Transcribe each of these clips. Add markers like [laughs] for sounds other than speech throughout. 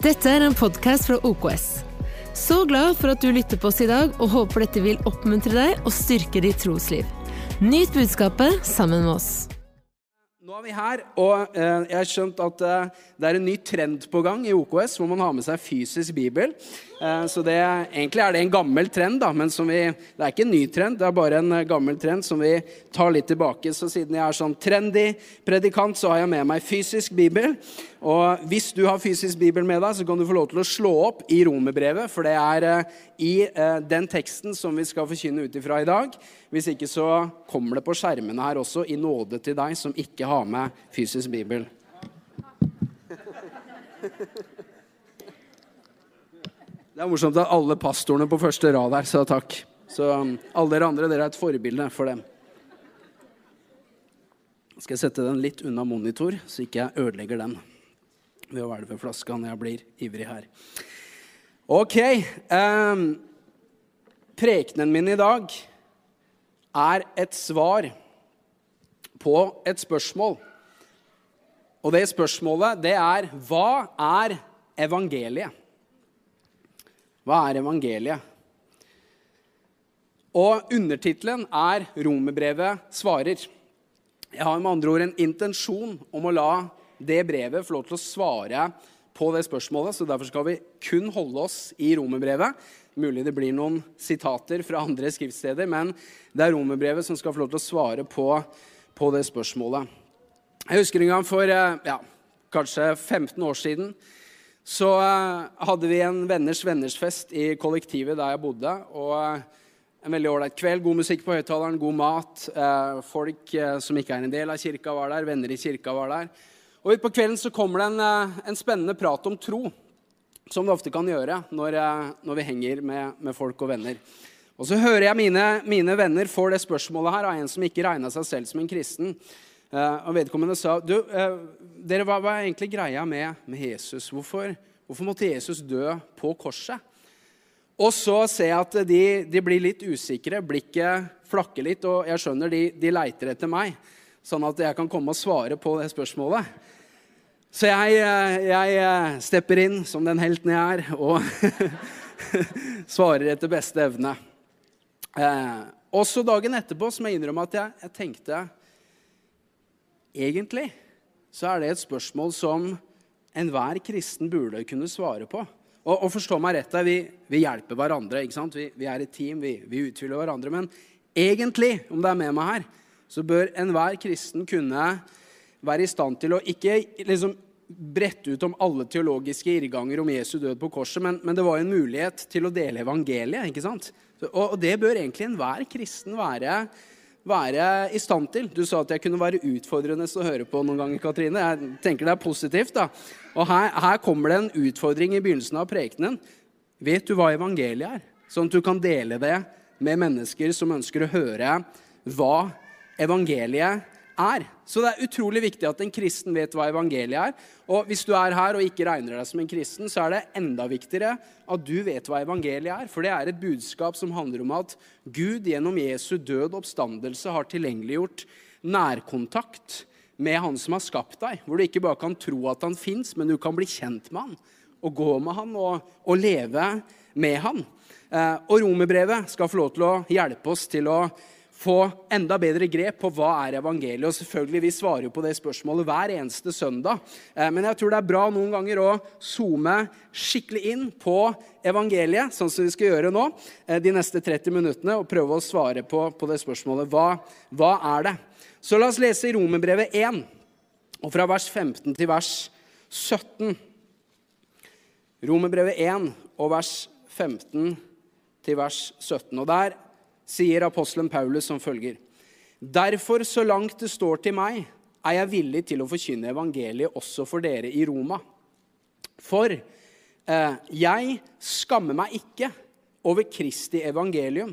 Dette er en podkast fra OKS. Så glad for at du lytter på oss i dag, og håper dette vil oppmuntre deg og styrke ditt trosliv. Nyt budskapet sammen med oss. Nå er vi her, og eh, jeg har skjønt at eh, det er en ny trend på gang i OKS, hvor man har med seg fysisk bibel. Eh, så det, Egentlig er det en gammel trend, da, men vi, det er ikke en ny trend. Det er bare en gammel trend som vi tar litt tilbake. Så siden jeg er sånn trendy predikant, så har jeg med meg fysisk bibel. Og hvis du har fysisk bibel med deg, så kan du få lov til å slå opp i romerbrevet, for det er i den teksten som vi skal forkynne ut ifra i dag. Hvis ikke så kommer det på skjermene her også, i nåde til deg som ikke har med fysisk bibel. Det er morsomt at alle pastorene på første rad her sa takk. Så um, alle dere andre, dere er et forbilde for dem. Skal jeg sette den litt unna monitor, så ikke jeg ødelegger den ved å hvelve flaska når jeg blir ivrig her. Ok. Um, prekenen min i dag er et svar på et spørsmål. Og det spørsmålet, det er hva er evangeliet? Hva er evangeliet? Og undertittelen er 'Romerbrevet svarer'. Jeg har med andre ord en intensjon om å la det brevet få lov til å svare på det spørsmålet, så derfor skal vi kun holde oss i romerbrevet. Mulig det blir noen sitater fra andre skriftsteder, men det er romerbrevet som skal få lov til å svare på, på det spørsmålet. Jeg husker en gang for eh, ja, kanskje 15 år siden så eh, hadde vi en venners venners-fest i kollektivet der jeg bodde. og eh, en veldig ålreit kveld. God musikk på høyttaleren, god mat. folk som ikke er en del av kirka, var der. Venner i kirka var der. Og Utpå kvelden så kommer det en, en, spennende prat om tro, som det ofte kan gjøre når, eh, når vi henger med, med, folk og venner. Og så hører jeg mine, mine venner får det spørsmålet her av en som ikke regna seg selv som en kristen. Eh, og vedkommende sa du, eh, dere, hva var egentlig greia med, med Jesus? Hvorfor, hvorfor, måtte Jesus dø på korset? Og så ser jeg at de, de blir litt usikre, blikket flakker litt, og jeg skjønner de, de leiter etter meg sånn at jeg kan komme og svare på det spørsmålet. Så jeg, eh, jeg eh, stepper inn som den helten jeg er, og [laughs] svarer etter beste evne. Eh, også dagen etterpå så må jeg innrømme at jeg, jeg, tenkte Egentlig så er det et spørsmål som enhver kristen burde kunne svare på. Og, og forstå meg rett vi, vi, hjelper hverandre. ikke sant? Vi, vi er et team, vi, vi utfyller hverandre. Men egentlig, om det er med meg her, så bør enhver kristen kunne være i stand til å ikke liksom brette ut om alle teologiske irrganger om Jesu død på korset, men, men det var en mulighet til å dele evangeliet. ikke sant? Og, og det bør egentlig enhver kristen være, være, i stand til. Du sa at jeg kunne være utfordrende å høre på noen ganger, Katrine. Jeg tenker det er positivt. da. Og her, her kommer det en utfordring i begynnelsen av prekenen. Vet du hva evangeliet er? Sånn at du kan dele det med mennesker som ønsker å høre hva evangeliet er. Så det er utrolig viktig at en kristen vet hva evangeliet er. Og hvis du er her og ikke regner deg som en kristen, så er det enda viktigere at du vet hva evangeliet er. For det er et budskap som handler om at Gud gjennom Jesu død oppstandelse har tilgjengeliggjort nærkontakt med Han som har skapt deg. Hvor du ikke bare kan tro at han fins, men du kan bli kjent med han. Og gå med han og, og leve med han. Eh, og romerbrevet skal få lov til å hjelpe oss til å få enda bedre grep på hva er evangeliet. Og selvfølgelig, Vi svarer jo på det spørsmålet hver eneste søndag. Eh, men jeg tror det er bra noen ganger å zoome skikkelig inn på evangeliet, sånn som vi skal gjøre nå eh, de neste 30 minuttene, og prøve å svare på, på det spørsmålet. Hva, hva er det? Så la oss lese i Romerbrevet 1, og fra vers 15 til vers 17. Romerbrevet 1 og vers 15 til vers 17. Og der sier apostelen Paulus som følger.: Derfor, så langt det står til meg, er jeg villig til å forkynne evangeliet også for dere i Roma. For eh, jeg skammer meg ikke over Kristi evangelium,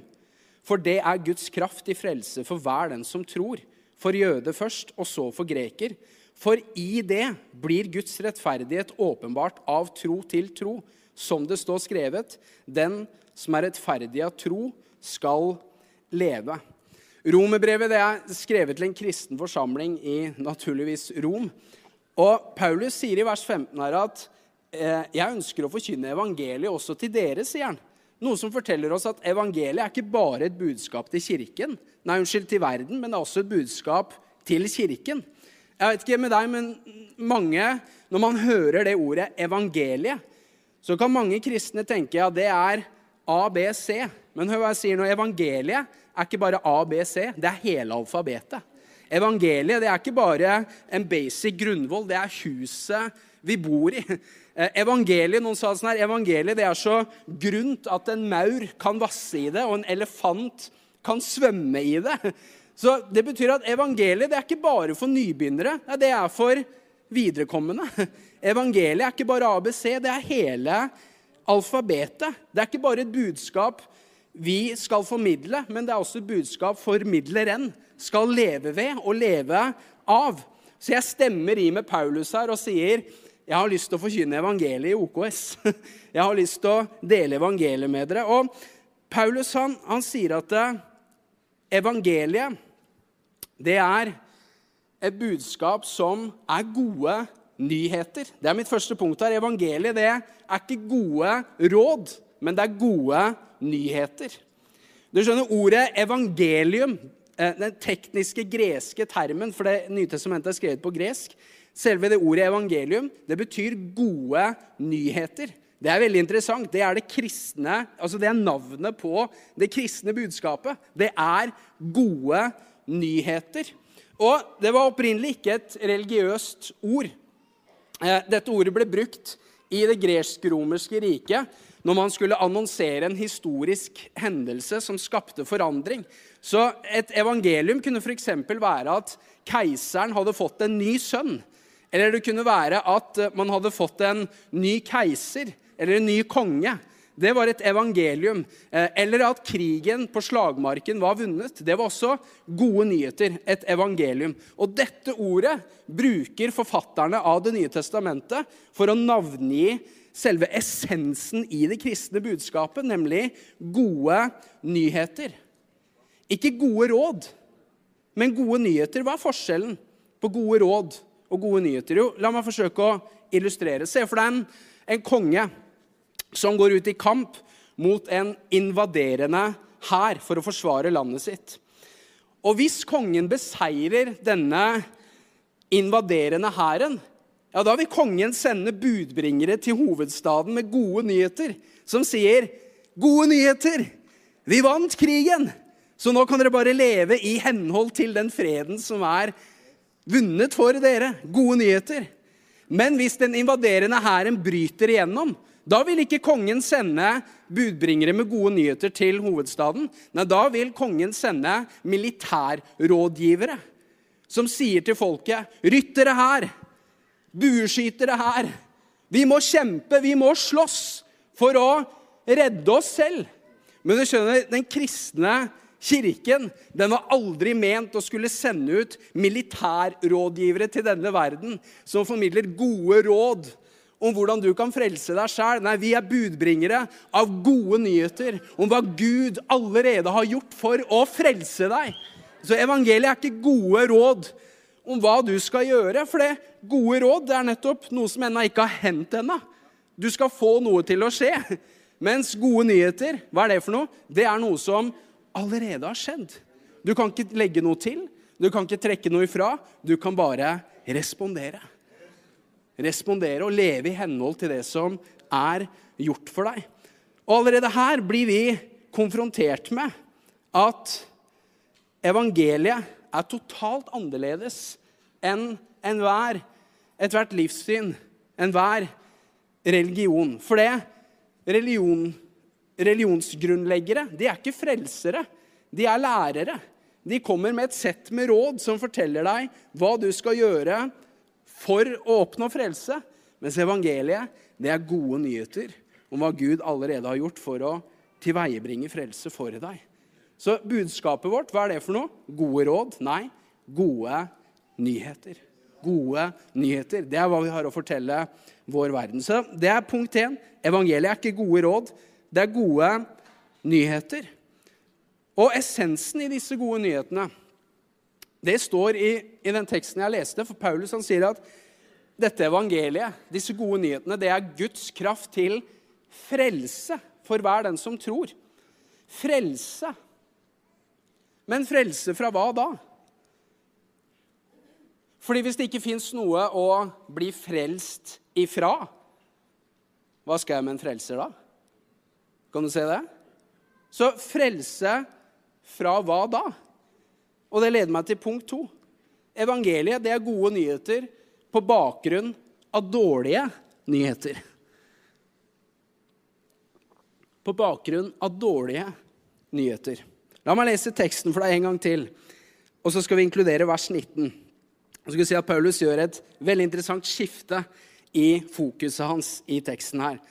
for det er Guds kraft i frelse for hver den som tror, for jøde først, og så for greker. For i det blir Guds rettferdighet åpenbart av tro til tro, som det står skrevet, den som er rettferdig av tro, skal leve. Romerbrevet er skrevet til en kristen forsamling i naturligvis Rom. Og Paulus sier i vers 15 her at eh, jeg ønsker å forkynne evangeliet også til dere, sier han. Noe som forteller oss at evangeliet er ikke bare et budskap til kirken, nei, unnskyld, til verden, men det er også et budskap til kirken. Jeg vet ikke med deg, men mange, når man hører det ordet evangeliet, så kan mange kristne tenke at ja, det er ABC. Men hør hva jeg sier nå. Evangeliet er ikke bare A, B, C. det er hele alfabetet. Evangeliet det er ikke bare en basic grunnvoll, det er huset vi bor i. Eh, evangeliet noen sa sånn her, evangeliet det er så grunt at en maur kan vasse i det, og en elefant kan svømme i det. Så Det betyr at evangeliet det er ikke bare for nybegynnere, det er for viderekommende. Evangeliet er ikke bare ABC, det er hele alfabetet. Det er ikke bare et budskap vi skal formidle, men det er også et budskap formidleren skal leve ved og leve av. Så jeg stemmer i med Paulus her og sier jeg har lyst til å forkynne evangeliet i OKS. [laughs] Jeg har lyst til å dele evangeliet med dere. Og Paulus han, han sier at eh, evangeliet det er et budskap som er gode nyheter. Det er mitt første punkt her. Evangeliet det er ikke gode råd, men det er gode nyheter. Du skjønner, Ordet evangelium Eh, den tekniske greske termen, for det nye testamentet er skrevet på gresk. Selve det ordet evangelium det betyr gode nyheter. Det er veldig interessant. Det er det kristne, altså det er navnet på det kristne budskapet. Det er gode nyheter. Og det var opprinnelig ikke et religiøst ord. Eh, dette ordet ble brukt i det gresk-romerske riket når man skulle annonsere en historisk hendelse som skapte forandring. Så et evangelium kunne f.eks. være at keiseren hadde fått en ny sønn. Eller det kunne være at man hadde fått en ny keiser eller en ny konge. Det var et evangelium. Eh, eller at krigen på slagmarken var vunnet. Det var også gode nyheter. Et evangelium. Og dette ordet bruker forfatterne av Det nye testamentet for å navngi selve essensen i det kristne budskapet, nemlig gode nyheter. Ikke gode råd, men gode nyheter. Hva er forskjellen på gode råd og gode nyheter? Jo, la meg forsøke å illustrere. Se for deg en, en konge som går ut i kamp mot en invaderende hær for å forsvare landet sitt. Og hvis kongen beseirer denne invaderende hæren, ja, da vil kongen sende budbringere til hovedstaden med gode nyheter, som sier, 'Gode nyheter! Vi vant krigen!' Så nå kan dere bare leve i henhold til den freden som er vunnet for dere. Gode nyheter. Men hvis den invaderende hæren bryter igjennom, da vil ikke kongen sende budbringere med gode nyheter til hovedstaden. Nei, da vil kongen sende militærrådgivere som sier til folket, ryttere her, bueskytere her. Vi må kjempe, vi må slåss for å redde oss selv. Men du skjønner, den kristne kirken den var aldri ment å skulle sende ut militærrådgivere til denne verden som formidler gode råd om hvordan du kan frelse deg sjæl. Nei, vi er budbringere av gode nyheter om hva Gud allerede har gjort for å frelse deg. Så evangeliet er ikke gode råd om hva du skal gjøre. For det gode råd det er nettopp noe som ennå ikke har hendt ennå. Du skal få noe til å skje. Mens gode nyheter, hva er det for noe? Det er noe som allerede har skjedd. Du kan ikke legge noe til, du kan ikke trekke noe ifra. Du kan bare respondere. Respondere og leve i henhold til det som er gjort for deg. Og allerede her blir vi konfrontert med at evangeliet er totalt annerledes enn enhver, ethvert livssyn, enhver religion. For det religion, religionsgrunnleggere de er ikke frelsere, de er lærere. De kommer med et sett med råd som forteller deg hva du skal gjøre for å oppnå frelse. Mens evangeliet det er gode nyheter om hva Gud allerede har gjort for å tilveiebringe frelse for deg. Så budskapet vårt, hva er det for noe? Gode råd? Nei, gode nyheter. Gode nyheter. Det er hva vi har å fortelle vår verden. Så det er punkt én. Evangeliet er ikke gode råd, det er gode nyheter. Og essensen i disse gode nyhetene, det står i, i den teksten jeg leste. For Paulus han sier at dette evangeliet, disse gode nyhetene, det er Guds kraft til frelse for hver den som tror. Frelse. Men frelse fra hva da? Fordi hvis det ikke fins noe å bli frelst ifra, hva skal jeg med en frelser da? Kan du se det? Så frelse fra hva da? Og det leder meg til punkt to. Evangeliet det er gode nyheter på bakgrunn av dårlige nyheter. På bakgrunn av dårlige nyheter. La meg lese teksten for deg en gang til, og så skal vi inkludere vers 19. Jeg skal si at Paulus gjør et veldig interessant skifte i fokuset hans i teksten her.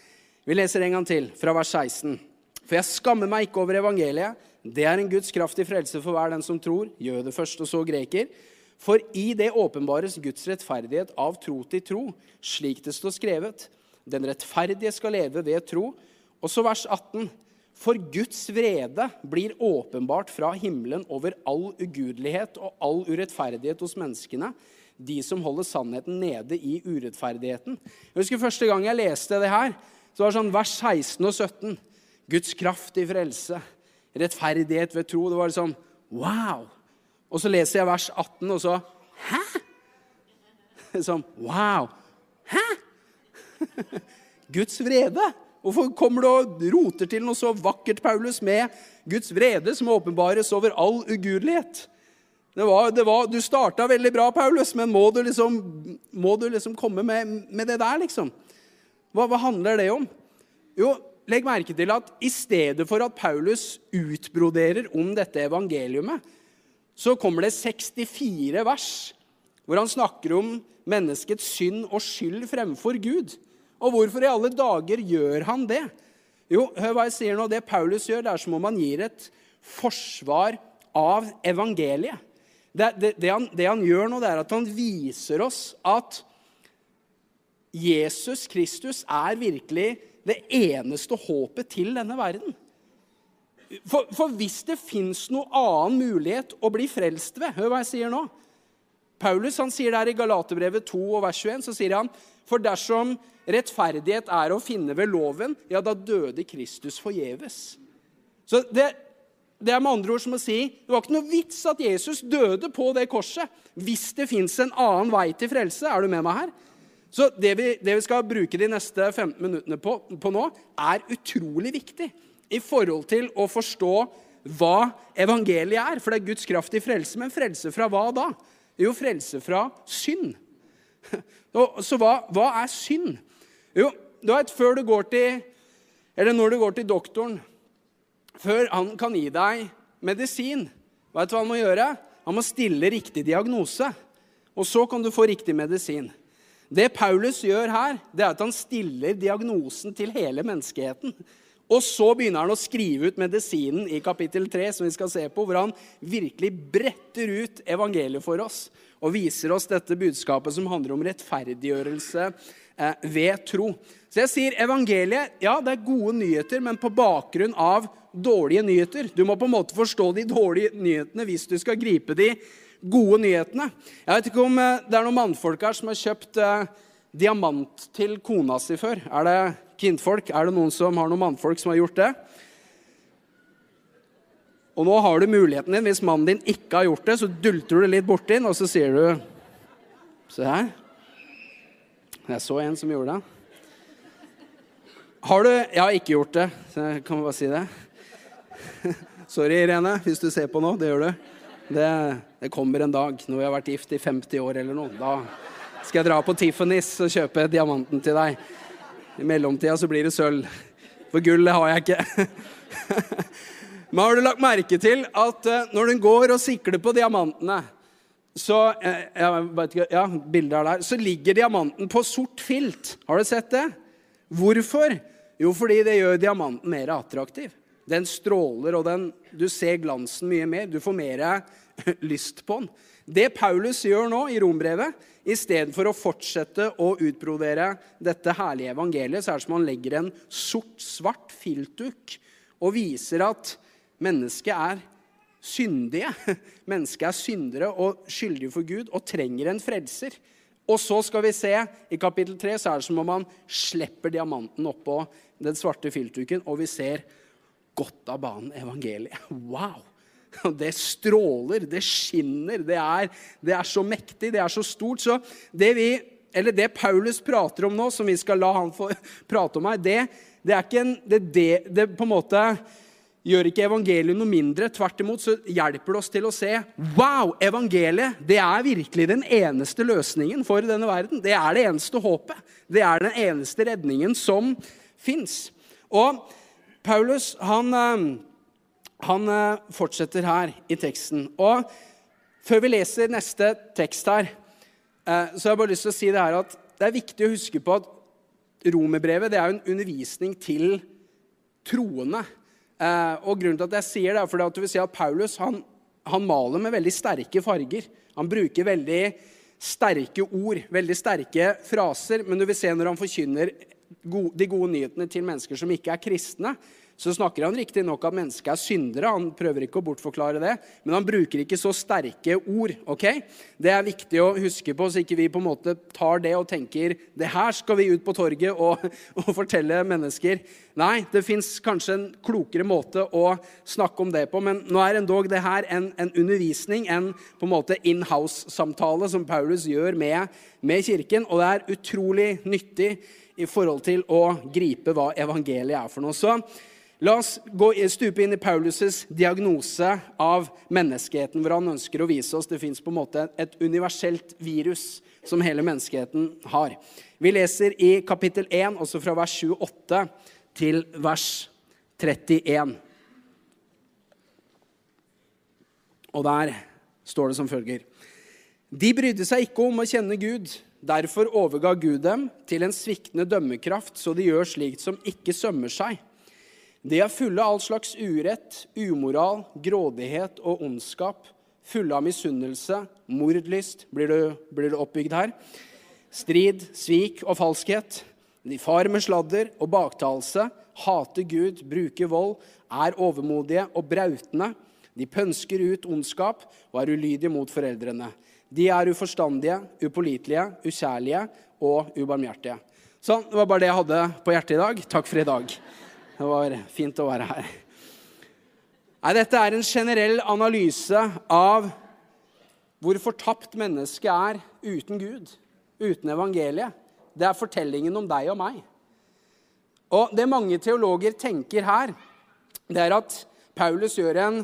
Vi leser en gang til, fra vers 16. For jeg skammer meg ikke over evangeliet. Det er en Guds kraftig frelse for hver den som tror, jøde først og så greker. For i det åpenbares Guds rettferdighet av tro til tro, slik det står skrevet. Den rettferdige skal leve ved tro. Og så vers 18. For Guds vrede blir åpenbart fra himmelen over all ugudelighet og all urettferdighet hos menneskene, de som holder sannheten nede i urettferdigheten. Jeg husker Første gang jeg leste det her, så var det sånn vers 16 og 17. Guds kraft i frelse, rettferdighet ved tro. Det var liksom wow! Og så leser jeg vers 18, og så Hæ? Sånn wow! Hæ? [laughs] Guds vrede? Hvorfor kommer du og roter til noe så vakkert, Paulus, med Guds vrede som åpenbares over all ugudelighet? Det var, det var, du starta veldig bra, Paulus, men må du liksom, må du liksom komme med, med, det der, liksom? Hva, hva handler det om? Jo, legg merke til at i stedet for at Paulus utbroderer om dette evangeliumet, så kommer det 64 vers hvor han snakker om menneskets synd og skyld fremfor Gud. Og hvorfor i alle dager gjør han det? Jo, hør hva jeg sier nå. Det Paulus gjør, det er som om han gir et forsvar av evangeliet. Det, det, det, han, det han gjør nå, det er at han viser oss at Jesus Kristus er virkelig det eneste håpet til denne verden. For, for hvis det fins noen annen mulighet å bli frelst ved Hør hva jeg sier nå. Paulus han sier der i Galaterbrevet 2 og vers 21 så sier han, for dersom rettferdighet er å finne ved loven, ja, da døde Kristus forgjeves. Så det, det, er med andre ord som å si det var ikke noe vits at Jesus døde på det korset hvis det fins en annen vei til frelse. Er du med meg her? Så det vi, det vi skal bruke de neste 15 minuttene på, på nå, er utrolig viktig i forhold til å forstå hva evangeliet er. For det er Guds kraft i frelse. Men frelse fra hva da? Jo, frelse fra synd. [laughs] Så hva, hva er synd? Jo, du vet, før du går til Eller når du går til doktoren Før han kan gi deg medisin, vet du hva han må gjøre? Han må stille riktig diagnose. Og så kan du få riktig medisin. Det Paulus gjør her, det er at han stiller diagnosen til hele menneskeheten. Og så begynner han å skrive ut medisinen i kapittel 3, som vi skal se på, hvor han virkelig bretter ut evangeliet for oss og viser oss dette budskapet som handler om rettferdiggjørelse Eh, ved tro. Så jeg sier evangeliet ja, det er gode nyheter, men på bakgrunn av dårlige nyheter. Du må på en måte forstå de dårlige nyhetene hvis du skal gripe de gode nyhetene. Jeg vet ikke om eh, det er noen mannfolk her som har kjøpt eh, diamant til kona si før. Er det kvinnfolk? Er det noen som har noen mannfolk som har gjort det? Og nå har du muligheten din. Hvis mannen din ikke har gjort det, så dulter du litt borti den, og så sier du Se her. Jeg så en som gjorde det. Har du Jeg har ikke gjort det, så jeg kan bare si det. [laughs] Sorry, Irene, hvis du ser på nå. Det gjør du. Det, det, kommer en dag når vi har vært gift i 50 år eller noe. Da skal jeg dra på Tiffany's og kjøpe diamanten til deg. I mellomtida så blir det sølv. For gull det har jeg ikke. [laughs] Men har du lagt merke til at eh, når du går og sikler på diamantene, så, eh, ikke, ja, er der, så ligger diamanten på sort filt. Har du sett det? Hvorfor? Jo, fordi det gjør diamanten mer attraktiv. Den stråler, og den, du ser glansen mye mer. Du får mer [laughs] lyst på den. Det Paulus gjør nå i rombrevet, istedenfor å fortsette å utbrodere dette herlige evangeliet, så er det som han legger en sort, svart filtduk og viser at mennesket er syndige. [laughs] Mennesket er syndere og skyldige for Gud og trenger en frelser. Og så skal vi se, i kapittel 3 så er det som om han slipper diamanten oppå den svarte filtduken, og vi ser godt av banen evangeliet. Wow! [laughs] Det stråler, det skinner, det er, det er, så mektig, det er så stort. Så det, vi, eller det Paulus prater om nå, som vi skal la han få [laughs] prate om her, det, det er ikke en, det, det, på en måte gjør ikke evangeliet noe mindre. Tvert imot så hjelper det oss til å se wow, evangeliet det er virkelig den eneste løsningen for denne verden. Det er det eneste håpet. Det er den eneste redningen som fins. Og Paulus han, eh, han eh, fortsetter her i teksten. Og før vi leser neste tekst her, eh, så har jeg bare lyst til å si det her at det er viktig å huske på at romerbrevet det er en undervisning til troende. Og grunnen til at jeg sier det, er fordi at du vil si at Paulus han, han maler med veldig sterke farger. Han bruker veldig sterke ord, veldig sterke fraser. Men du vil se når han forkynner de gode nyhetene til mennesker som ikke er kristne, så snakker han riktignok at mennesket er syndere. Han prøver ikke å bortforklare det, men han bruker ikke så sterke ord. ok? Det er viktig å huske på, så ikke vi på en måte tar det og tenker det her skal vi ut på torget og, [laughs] og fortelle mennesker. Nei, det fins kanskje en klokere måte å snakke om det på, men nå er endog det her en, en undervisning, en på en måte in-house-samtale som Paulus gjør med, med kirken, og det er utrolig nyttig i forhold til å gripe hva evangeliet er for noe. Så La oss gå, stupe inn i Paulus' diagnose av menneskeheten, hvor han ønsker å vise oss det fins på en måte et universelt virus som hele menneskeheten har. Vi leser i kapittel 1, også fra vers 28 til vers 31. Og der står det som følger.: De brydde seg ikke om å kjenne Gud. Derfor overga Gud dem til en sviktende dømmekraft, så de gjør slikt som ikke sømmer seg. De er fulle av all slags urett, umoral, grådighet og ondskap. Fulle av misunnelse, mordlyst blir det, blir det oppbygd her. Strid, svik og falskhet. De farer med sladder og baktalelse, hater Gud, bruker vold, er overmodige og brautende. De pønsker ut ondskap og er ulydige mot foreldrene. De er uforstandige, upålitelige, ukjærlige og ubarmhjertige. Sånn, det var bare det jeg hadde på hjertet i dag. Takk for i dag. Det var fint å være her. Nei, dette er en generell analyse av hvor fortapt mennesket er uten Gud, uten evangeliet. Det er fortellingen om deg og meg. Og Det mange teologer tenker her, det er at Paulus gjør en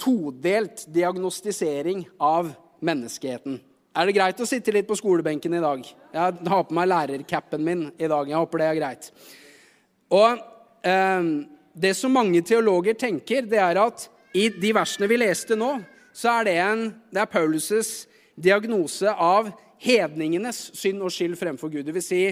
todelt diagnostisering av menneskeheten. Er det greit å sitte litt på skolebenken i dag? Jeg har på meg lærercapen min i dag. Jeg håper det er greit. Og eh, det som mange teologer tenker, det er at i de versene vi leste nå, så er det, en, det er Paulus' diagnose av hedningenes synd og skyld fremfor Gud. Det vil Si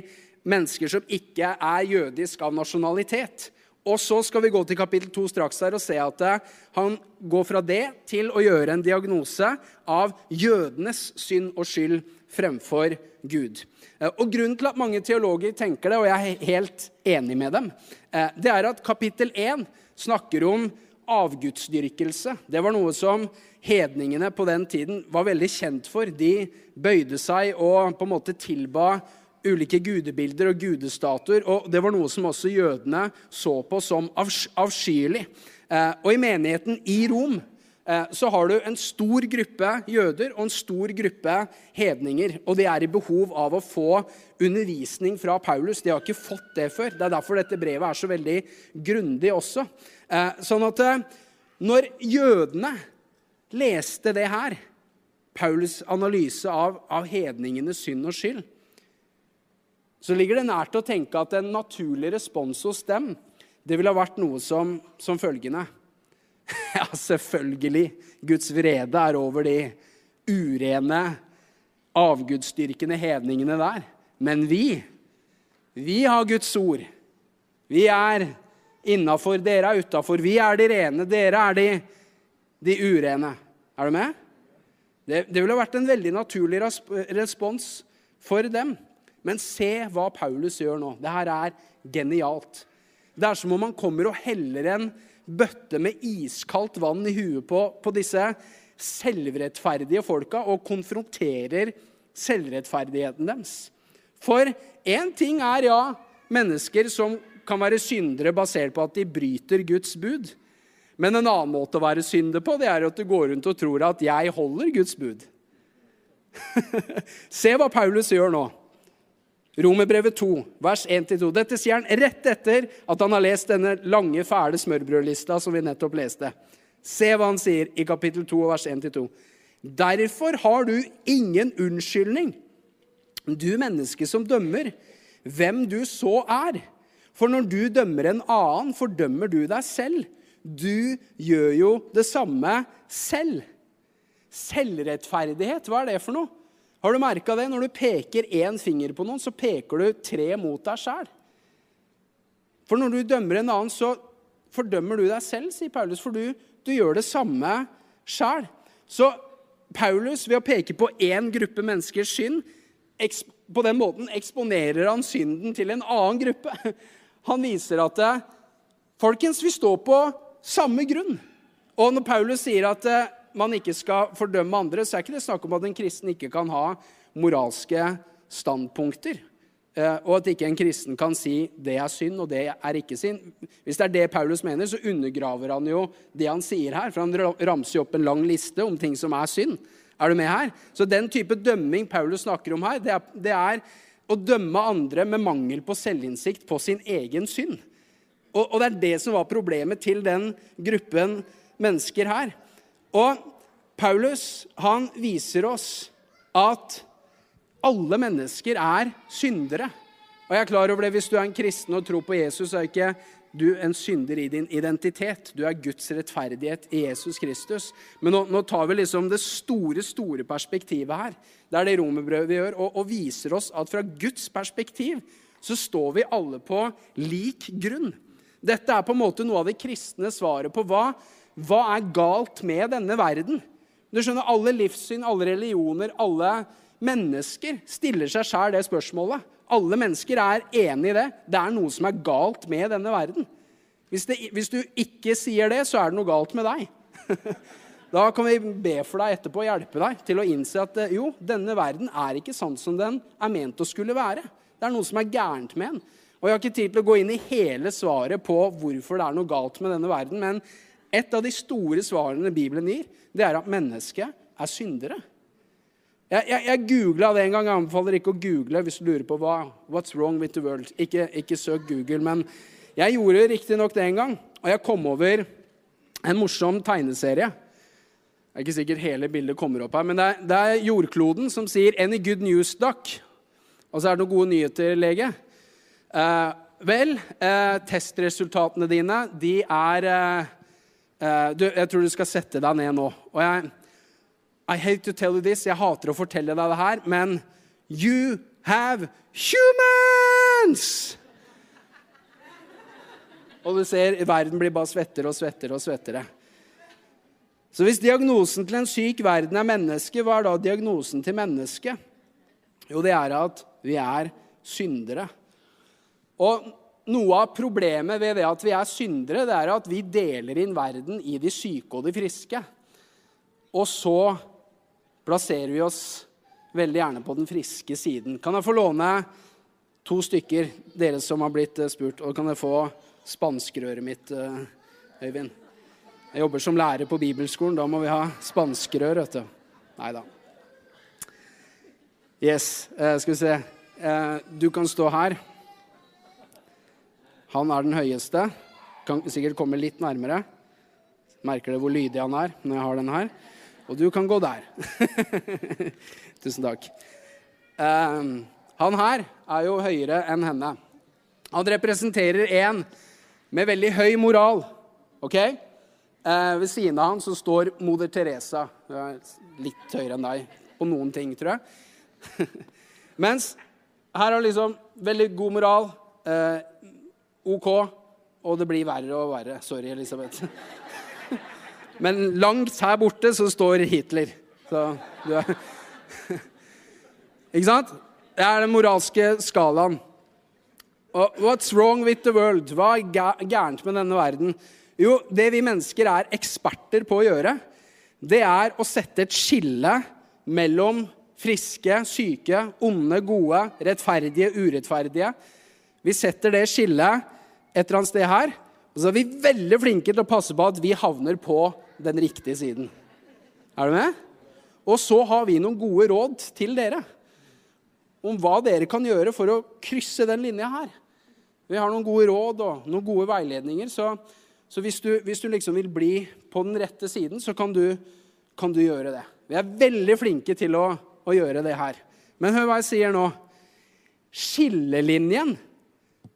mennesker som ikke er jødisk av nasjonalitet. Og så skal vi gå til kapittel 2 straks her og se at eh, han går fra det til å gjøre en diagnose av jødenes synd og skyld fremfor Gud. Eh, og Grunnen til at mange teologer tenker det, og jeg er helt enig med dem, eh, det er at kapittel 1 snakker om avgudsdyrkelse. Det var noe som hedningene på den tiden var veldig kjent for. De bøyde seg og på en måte tilba ulike gudebilder og gudestatuer. Og det var noe som også jødene så på som avskyelig. Eh, og i menigheten i Rom Eh, så har du en stor gruppe jøder og en stor gruppe hedninger. Og de er i behov av å få undervisning fra Paulus. De har ikke fått det før. Det er derfor dette brevet er så veldig grundig også. Eh, sånn at når jødene leste det her, Paulus' analyse av, av hedningenes synd og skyld, så ligger det nært å tenke at en naturlig respons hos dem det ville ha vært noe som, som følgende [laughs] Ja, selvfølgelig. Guds vrede er over de urene, avgudsdyrkende hedningene der. Men vi, vi har Guds ord. Vi er innafor, dere er utafor. Vi er de rene, dere er de, de urene. Er du med? Det, det ville vært en veldig naturlig respons for dem. Men se hva Paulus gjør nå. Det her er genialt. Det er som om han kommer og heller en bøtte med iskaldt vann i huet på, på disse selvrettferdige folka og konfronterer selvrettferdigheten deres. For én ting er ja, mennesker som kan være syndere basert på at de bryter Guds bud. Men en annen måte å være synder på, det er at du går rundt og tror at 'jeg holder Guds bud'. [laughs] Se hva Paulus gjør nå. Romerbrevet 2, vers 1-2. Dette sier han rett etter at han har lest denne lange, fæle smørbrødlista som vi nettopp leste. Se hva han sier i kapittel 2, vers 1-2. Derfor har du ingen unnskyldning, du menneske som dømmer, hvem du så er. For når du dømmer en annen, fordømmer du deg selv. Du gjør jo det samme selv. Selvrettferdighet, hva er det for noe? Har du merka det? Når du peker én finger på noen, så peker du tre mot deg sjæl. For når du dømmer en annen, så fordømmer du deg selv, sier Paulus, for du, du gjør det samme sjæl. Så Paulus, ved å peke på én gruppe menneskers synd, på den måten eksponerer han synden til en annen gruppe. [laughs] Han viser at folkens, vi står på samme grunn. Og når Paulus sier at eh, man ikke skal fordømme andre, så er ikke det snakk om at en kristen ikke kan ha moralske standpunkter. Eh, og at ikke en kristen kan si 'det er synd', og 'det er ikke synd'. Hvis det er det Paulus mener, så undergraver han jo det han sier her. For han ramser jo opp en lang liste om ting som er synd. Er du med her? Så den type dømming Paulus snakker om her, det er, det er å dømme andre med mangel på selvinnsikt på sin egen synd. Og, og, det er det som var problemet til den gruppen mennesker her. Og Paulus han viser oss at alle mennesker er syndere. Og jeg er klar over det, Hvis du er en kristen og tror på Jesus, så er ikke du en synder i din identitet. Du er Guds rettferdighet i Jesus Kristus. Men nå, nå tar vi liksom det store, store perspektivet her. Det er det romerbrødet vi gjør, og, og viser oss at fra Guds perspektiv så står vi alle på lik grunn. Dette er på en måte noe av det kristne svaret på hva, hva er galt med denne verden. Du skjønner, Alle livssyn, alle religioner, alle mennesker stiller seg sjøl det spørsmålet. Alle mennesker er enig i det. Det er noe som er galt med denne verden. Hvis, det, hvis du ikke sier det, så er det noe galt med deg. [laughs] Da kan vi be for deg etterpå og hjelpe deg til å innse at jo, denne verden er ikke sånn som den er ment å skulle være. Det er noe som er gærent med den. Og Jeg har ikke tid til å gå inn i hele svaret på hvorfor det er noe galt med denne verden, men et av de store svarene Bibelen gir, det er at mennesket er syndere. Jeg, jeg, jeg googla det en gang. Jeg anbefaler ikke å google hvis du lurer på hva, what's wrong with the world. Ikke, ikke søk Google. Men jeg gjorde riktignok det en gang, og jeg kom over en morsom tegneserie. Det er ikke sikkert hele bildet kommer opp her, men det er, det er jordkloden som sier 'Any good news, duck?' Og så er det noen gode nyheter, lege. Eh, vel, eh, testresultatene dine, de er eh, eh, du, Jeg tror du skal sette deg ned nå. Og jeg I hate to tell you this, jeg hater å fortelle deg det her, men you have humans! Og du ser verden blir bare svettere og svettere og svettere. Så hvis diagnosen til en syk verden er menneske, hva er da diagnosen til mennesket? Jo, det er at vi er syndere. Og noe av problemet ved det at vi er syndere, det er at vi deler inn verden i de syke og de friske. Og så plasserer vi oss veldig gjerne på den friske siden. Kan jeg få låne to stykker, dere som har blitt eh, spurt? Og kan jeg få spanskrøret mitt, eh, Øyvind? Jeg jobber som lærer på bibelskolen. Da må vi ha spanskrør, vet du. Nei da. Yes, eh, skal vi se. Du kan stå her. Han er den høyeste. Kan sikkert komme litt nærmere. Merker det hvor lydig han er når jeg har den her? Og du kan gå der. [laughs] Tusen takk. Um, han her er jo høyere enn henne. Han representerer en med veldig høy moral. ok? Uh, ved siden av han så står moder Teresa. Litt høyere enn deg på noen ting, tror jeg. [laughs] Mens her har liksom veldig god moral. Uh, OK, og det blir verre og verre. Sorry, Elisabeth. [laughs] Men langt her borte så står Hitler. Så du er [laughs] Ikke sant? Det er den moralske skalaen. Og what's wrong with the world? Hva er gærent med denne verden? Jo, det vi mennesker er eksperter på å gjøre, det er å sette et skille mellom friske, syke, onde, gode, rettferdige, urettferdige. Vi setter det skillet et eller annet sted her. Og så er vi veldig flinke til å passe på at vi havner på den riktige siden. Er du med? Og så har vi noen gode råd til dere om hva dere kan gjøre for å krysse den linja her. Vi har noen gode råd og noen gode veiledninger. Så, så hvis, du, hvis, du, liksom vil bli på den rette siden, så kan du, kan du gjøre det. Vi er veldig flinke til å, å gjøre det her. Men hør hva jeg sier nå. Skillelinjen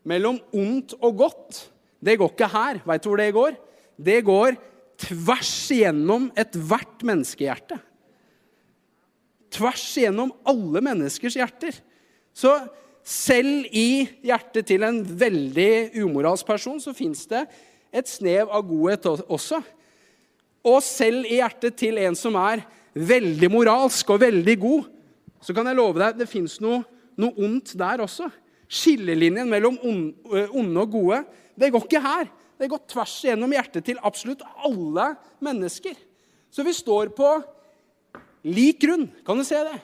mellom ondt og godt, det går ikke her. Veit du hvor det går? Det går tvers igjennom ethvert menneskehjerte. Tvers igjennom alle menneskers hjerter. Så selv i hjertet til en veldig umoralsk person så fins det et snev av godhet også. Og selv i hjertet til en som er veldig moralsk og veldig god, så kan jeg love deg det fins noe, noe, ondt der også. Skillelinjen mellom onde og gode, det går ikke her. Det går tvers igjennom hjertet til absolutt alle mennesker. Så vi står på lik grunn. Kan du se det?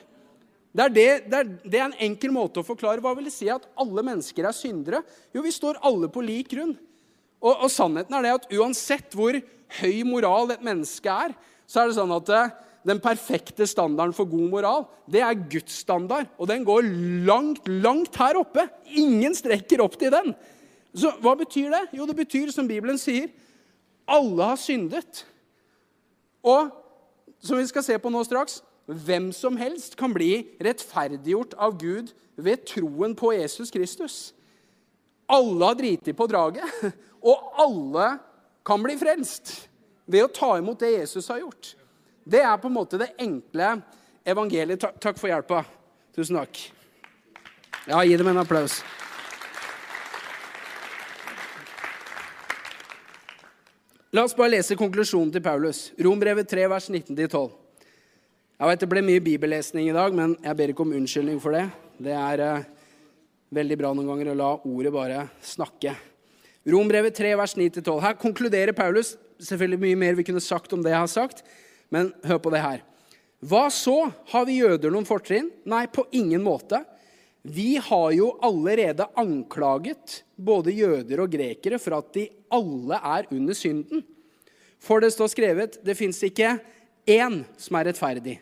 Det er, det, det, er, det er, en enkel måte å forklare. Hva vil det si at alle mennesker er syndere? Jo, vi står alle på lik grunn. Og, og sannheten er det at uansett hvor høy moral et menneske er, så er det sånn at den perfekte standarden for god moral, det er Guds standard. Og den går langt, langt her oppe. Ingen strekker opp til den. Så hva betyr det? Jo, det betyr, som Bibelen sier, alle har syndet. Og som vi skal se på nå straks, hvem som helst kan bli rettferdiggjort av Gud ved troen på Jesus Kristus. Alle har driti på draget, [laughs] og alle kan bli frelst ved å ta imot det Jesus har gjort. Det er på en måte det enkle evangeliet. Takk, takk for hjelpa. Tusen takk. Ja, gi dem en applaus. La oss bare lese konklusjonen til Paulus. Rombrevet 3, vers 19-12. Jeg vet Det ble mye bibellesning i dag, men jeg ber ikke om unnskyldning for det. Det er eh, veldig bra noen ganger å la ordet bare snakke. Rombrevet 3, vers 9-12. Her konkluderer Paulus. Selvfølgelig mye mer vi kunne sagt om det jeg har sagt. Men hør på det her. Hva så? Har vi jøder noen fortrinn? Nei, på ingen måte. Vi har jo allerede anklaget både jøder og grekere for at de alle er under synden. For det står skrevet det fins ikke én som er rettferdig.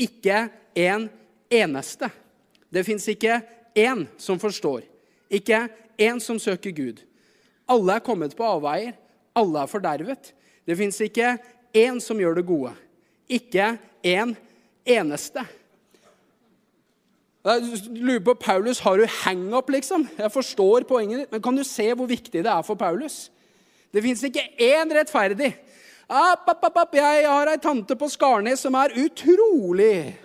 Ikke en eneste. Det fins ikke én som forstår. Ikke én som søker Gud. Alle er kommet på avveier. Alle er fordervet. Det fins ikke én som gjør det gode. Ikke en eneste. Jeg lurer på, Paulus, Har du hang-up, liksom? Jeg forstår poenget ditt, men kan du se hvor viktig det er for Paulus? Det fins ikke én rettferdig. App, app, app, jeg har ei tante på Skarnes som er utrolig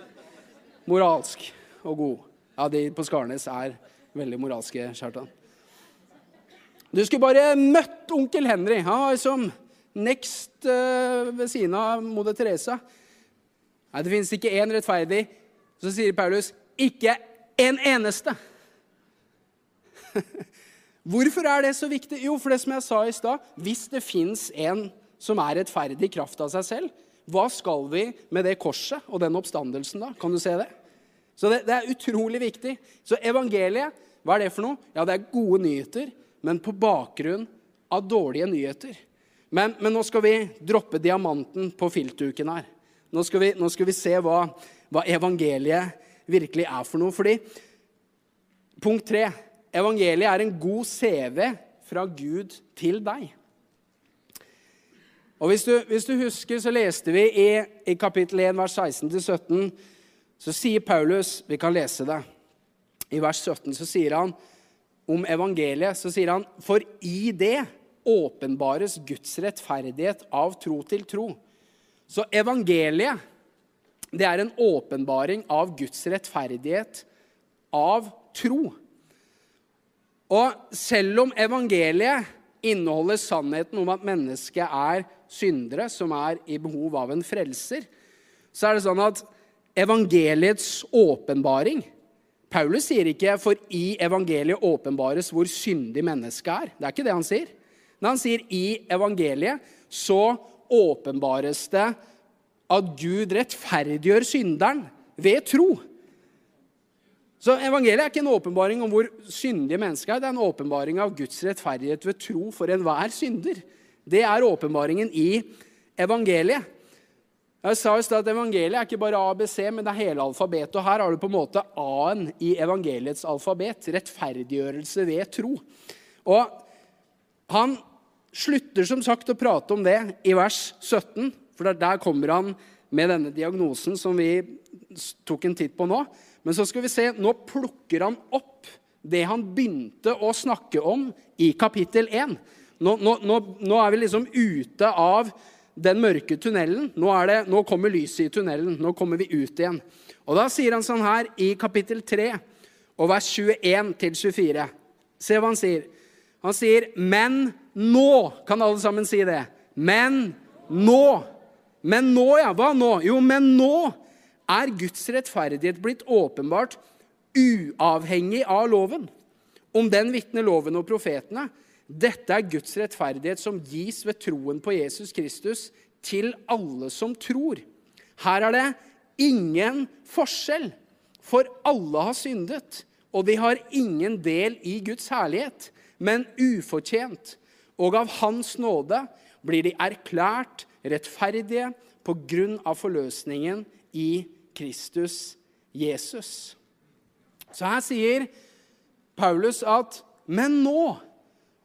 moralsk og god. Ja, de på Skarnes er veldig moralske, Kjartan. Du skulle bare møtt onkel Henry. Han var som next uh, ved siden av moder Teresa. Nei, det fins ikke én rettferdig. Så sier Paulus ikke en eneste. [laughs] Hvorfor er det så viktig? Jo, for det som jeg sa i stad, hvis det fins en som er rettferdig i kraft av seg selv, hva skal vi med det korset og den oppstandelsen da? Kan du se det? Så det, det er utrolig viktig. Så evangeliet, hva er det for noe? Ja, det er gode nyheter men på bakgrunn av dårlige nyheter. Men, men nå skal vi droppe diamanten på filtduken her. Nå skal vi, nå skal vi se hva, hva, evangeliet virkelig er for noe. Fordi punkt tre evangeliet er en god CV fra Gud til deg. Og Hvis du, hvis du husker, så leste vi i, i kapittel 1, vers 16-17, så sier Paulus Vi kan lese det. I vers 17 så sier han om evangeliet, så sier han For i det åpenbares Guds rettferdighet av tro til tro. Så evangeliet, det er en åpenbaring av Guds rettferdighet av tro. Og selv om evangeliet inneholder sannheten om at mennesket er syndere som er i behov av en frelser, så er det sånn at evangeliets åpenbaring Paulus sier ikke 'for i evangeliet åpenbares hvor syndig mennesket er'. Det er ikke det han sier. Når han sier 'i evangeliet', så åpenbares det at Gud rettferdiggjør synderen ved tro. Så evangeliet er ikke en åpenbaring om hvor syndige mennesker er. Det er en åpenbaring av Guds rettferdighet ved tro for enhver synder. Det er åpenbaringen i evangeliet. Jeg sa i stad at Evangeliet er ikke bare ABC, men det er hele alfabetet. Og Her har du på en måte A-en i evangeliets alfabet. Rettferdiggjørelse ved tro. Og Han slutter som sagt å prate om det i vers 17, for der kommer han med denne diagnosen som vi tok en titt på nå. Men så skal vi se, nå plukker han opp det han begynte å snakke om i kapittel 1. Nå, nå, nå, nå er vi liksom ute av den mørke tunnelen. Det, nå kommer lyset i tunnelen. Nå kommer vi ut igjen. Og Da sier han sånn her i kapittel 3 og vers 21 til 24. Se hva han sier. Han sier, 'Men nå' Kan alle sammen si det? Men nå. Men nå, ja. Hva nå? Jo, men nå er Guds rettferdighet blitt åpenbart uavhengig av loven. Om den vitner loven og profetene. Dette er Guds rettferdighet som gis ved troen på Jesus Kristus til alle som tror. Her er det ingen forskjell, for alle har syndet, og de har ingen del i Guds herlighet, men ufortjent. Og av Hans nåde blir de erklært rettferdige på grunn av forløsningen i Kristus Jesus. Så her sier Paulus at Men nå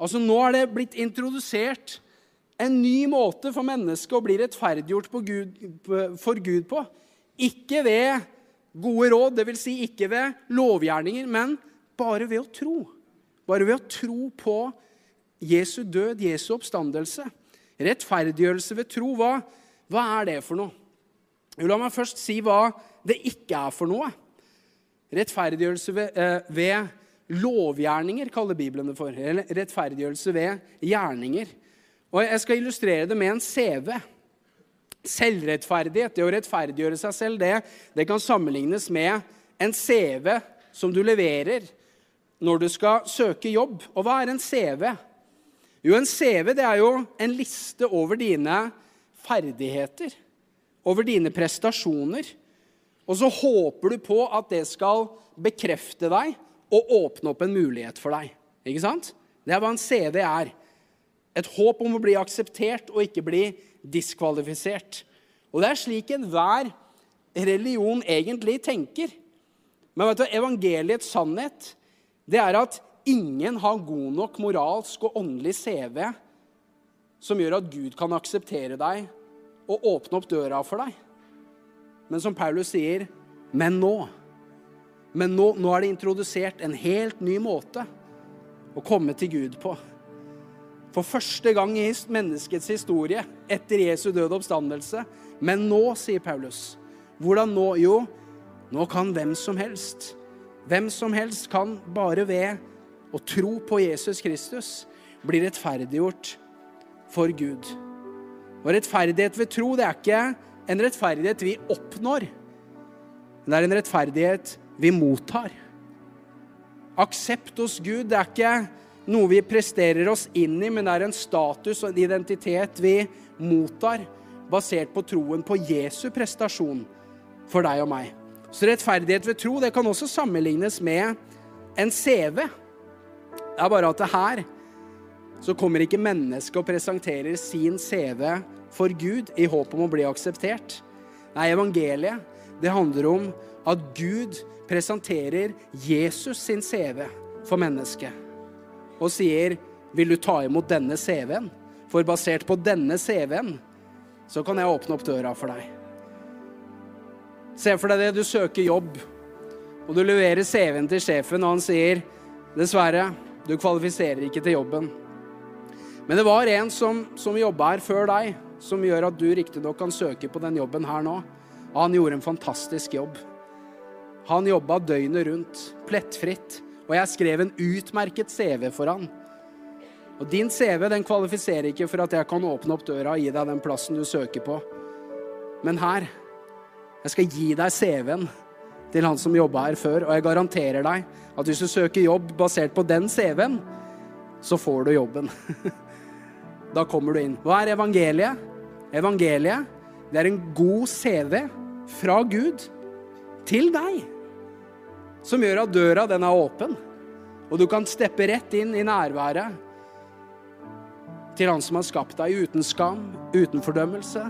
Altså Nå er det blitt introdusert en ny måte for mennesket å bli rettferdiggjort Gud, for Gud på. Ikke ved gode råd, dvs. Si ikke ved lovgjerninger, men bare ved å tro. Bare ved å tro på Jesu død, Jesu oppstandelse. Rettferdiggjørelse ved tro, hva, hva er det for noe? La meg først si hva det ikke er for noe. Rettferdiggjørelse ved, eh, ved lovgjerninger, kaller Bibelen det for. Eller rettferdiggjørelse ved gjerninger. Og Jeg skal illustrere det med en CV. Selvrettferdighet, det å rettferdiggjøre seg selv, det, det kan sammenlignes med en CV som du leverer når du skal søke jobb. Og hva er en CV? Jo, en CV det er jo en liste over dine ferdigheter over dine prestasjoner. Og så håper du på at det skal bekrefte deg og åpne opp en mulighet for deg. Ikke sant? Det er hva en CV er. Et håp om å bli akseptert og ikke bli diskvalifisert. Og det er slik enhver religion egentlig tenker. Men vet du, evangeliets sannhet det er at ingen har god nok moralsk og åndelig CV som gjør at Gud kan akseptere deg og åpne opp døra for deg. Men som Paulus sier, men nå. Men nå, nå er det introdusert en helt ny måte å komme til Gud på. For første gang i menneskets historie etter Jesu døde oppstandelse. Men nå, sier Paulus. Hvordan nå? Jo, nå kan hvem som helst. Hvem som helst kan bare ved å tro på Jesus Kristus bli rettferdiggjort for Gud. Og rettferdighet ved tro det er ikke en rettferdighet vi oppnår. Men det er en rettferdighet vi mottar. Aksept hos Gud det er ikke noe vi presterer oss inn i, men det er en status og en identitet vi mottar, basert på troen på Jesu prestasjon for deg og meg. Så rettferdighet ved tro det kan også sammenlignes med en CV. Det er bare at det her så kommer ikke mennesket og presenterer sin CV for Gud i håp om å bli akseptert. Nei, evangeliet, det handler om at Gud presenterer Jesus sin CV for mennesket og sier, 'Vil du ta imot denne CV-en?' For basert på denne CV-en så kan jeg åpne opp døra for deg. Se for deg det, du søker jobb, og du leverer CV-en til sjefen, og han sier, 'Dessverre, du kvalifiserer ikke til jobben'. Men det var en som, som jobba her før deg, som gjør at du riktignok kan søke på den jobben her nå. Og han gjorde en fantastisk jobb. Han jobba døgnet rundt, plettfritt. Og jeg skrev en utmerket CV for han. Og din CV den kvalifiserer ikke for at jeg kan åpne opp døra og gi deg den plassen du søker på. Men her Jeg skal gi deg CV-en til han som jobba her før, og jeg garanterer deg at hvis du søker jobb basert på den CV-en, så får du jobben. [laughs] Da kommer du inn. Hva er evangeliet? Evangeliet det er en god CV fra Gud til deg som gjør at døra den er åpen, og du kan steppe rett inn i nærværet til Han som har skapt deg uten skam, uten fordømmelse,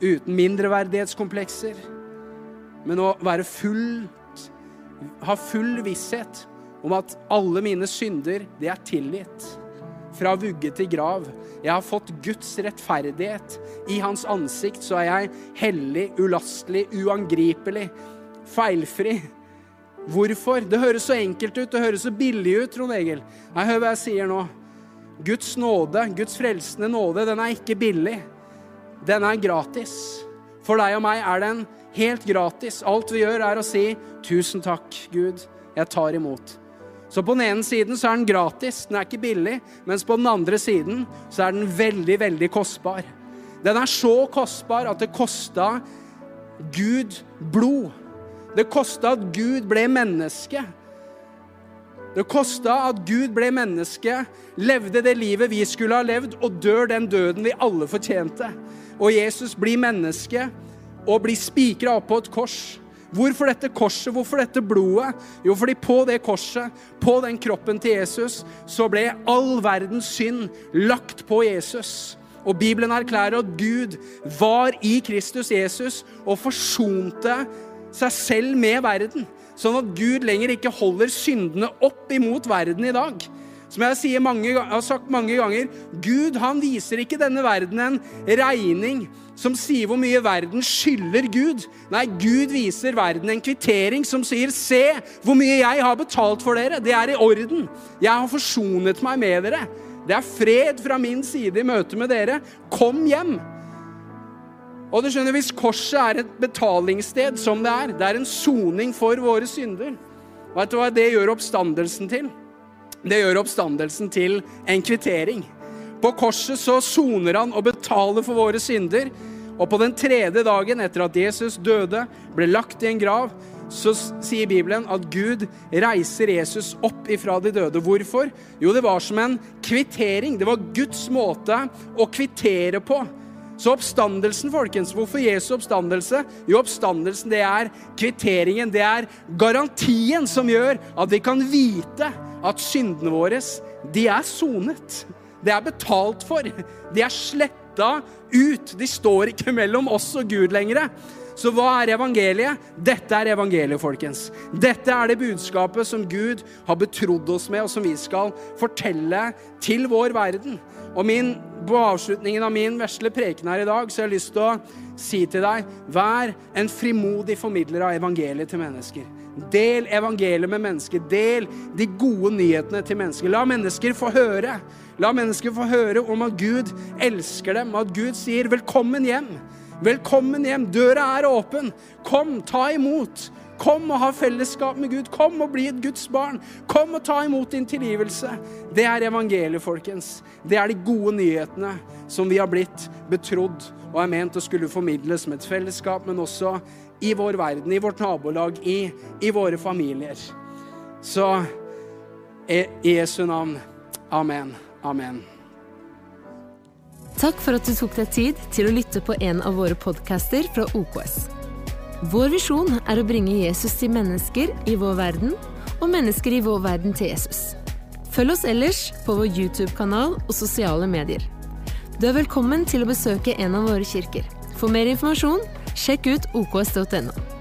uten mindreverdighetskomplekser, men å være fullt, ha full visshet om at alle mine synder, det er tilgitt. Fra vugge til grav. Jeg har fått Guds rettferdighet. I hans ansikt så er jeg hellig, ulastelig, uangripelig, feilfri. Hvorfor? Det høres så enkelt ut, det høres så billig ut, Trond Egil. Nei, hør hva jeg sier nå. Guds nåde, Guds frelsende nåde, den er ikke billig. Den er gratis. For deg og meg er den helt gratis. Alt vi gjør, er å si 'Tusen takk, Gud, jeg tar imot'. Så på den ene siden så er den gratis, den er ikke billig, mens på den andre siden så er den veldig, veldig kostbar. Den er så kostbar at det kosta Gud blod. Det kosta at Gud ble menneske. Det kosta at Gud ble menneske, levde det livet vi skulle ha levd, og dør den døden vi alle fortjente. Og Jesus blir menneske og blir spikra opp på et kors. Hvorfor dette korset? Hvorfor dette blodet? Jo, fordi på det korset, på den kroppen til Jesus, så ble all verdens synd lagt på Jesus. Og Bibelen erklærer at Gud var i Kristus Jesus og forsonte seg selv med verden. Sånn at Gud lenger ikke holder syndene opp imot verden i dag. Som jeg, mange, jeg har sagt mange ganger, Gud han viser ikke denne verden en regning som sier hvor mye verden skylder Gud. Nei, Gud viser verden en kvittering som sier, 'Se hvor mye jeg har betalt for dere.' Det er i orden. Jeg har forsonet meg med dere. Det er fred fra min side i møte med dere. Kom hjem. Og du skjønner, Hvis korset er et betalingssted, som det er, det er en soning for våre synder, vet du hva det gjør oppstandelsen til? Det gjør oppstandelsen til en kvittering. På korset så soner han og betaler for våre synder. Og på den tredje dagen etter at Jesus døde, ble lagt i en grav, så sier Bibelen at Gud reiser Jesus opp ifra de døde. Hvorfor? Jo, det var som en kvittering. Det var Guds måte å kvittere på. Så oppstandelsen, folkens, hvorfor Jesu oppstandelse? Jo, oppstandelsen det er kvitteringen, det er garantien som gjør at vi kan vite at syndene våre, de er sonet. Det er betalt for. De er sletta ut. De står ikke mellom oss og Gud lenger. Så hva er evangeliet? Dette er evangeliet, folkens. Dette er det budskapet som Gud har betrodd oss med, og som vi skal fortelle til vår verden. Og min, På avslutningen av min vesle preken her i dag så har jeg lyst til å si til deg vær en frimodig formidler av evangeliet til mennesker. Del evangeliet med mennesker. Del de gode nyhetene til mennesker. La mennesker få høre. La mennesker få høre om at Gud elsker dem, at Gud sier 'velkommen hjem'. Velkommen hjem. Døra er åpen. Kom, ta imot. Kom og ha fellesskap med Gud. Kom og bli et Guds barn. Kom og ta imot din tilgivelse. Det er evangeliet, folkens. Det er de gode nyhetene som vi har blitt betrodd og er ment å skulle formidles med et fellesskap, men også i vår verden, i vårt nabolag, i, i våre familier. Så i Jesu navn. Amen. Amen. Takk for at du tok deg tid til å lytte på en av våre podcaster fra OKS. Vår visjon er å bringe Jesus til mennesker i vår verden, og mennesker i vår verden til Jesus. Følg oss ellers på vår YouTube-kanal og sosiale medier. Du er velkommen til å besøke en av våre kirker. For mer informasjon, sjekk ut oks.no.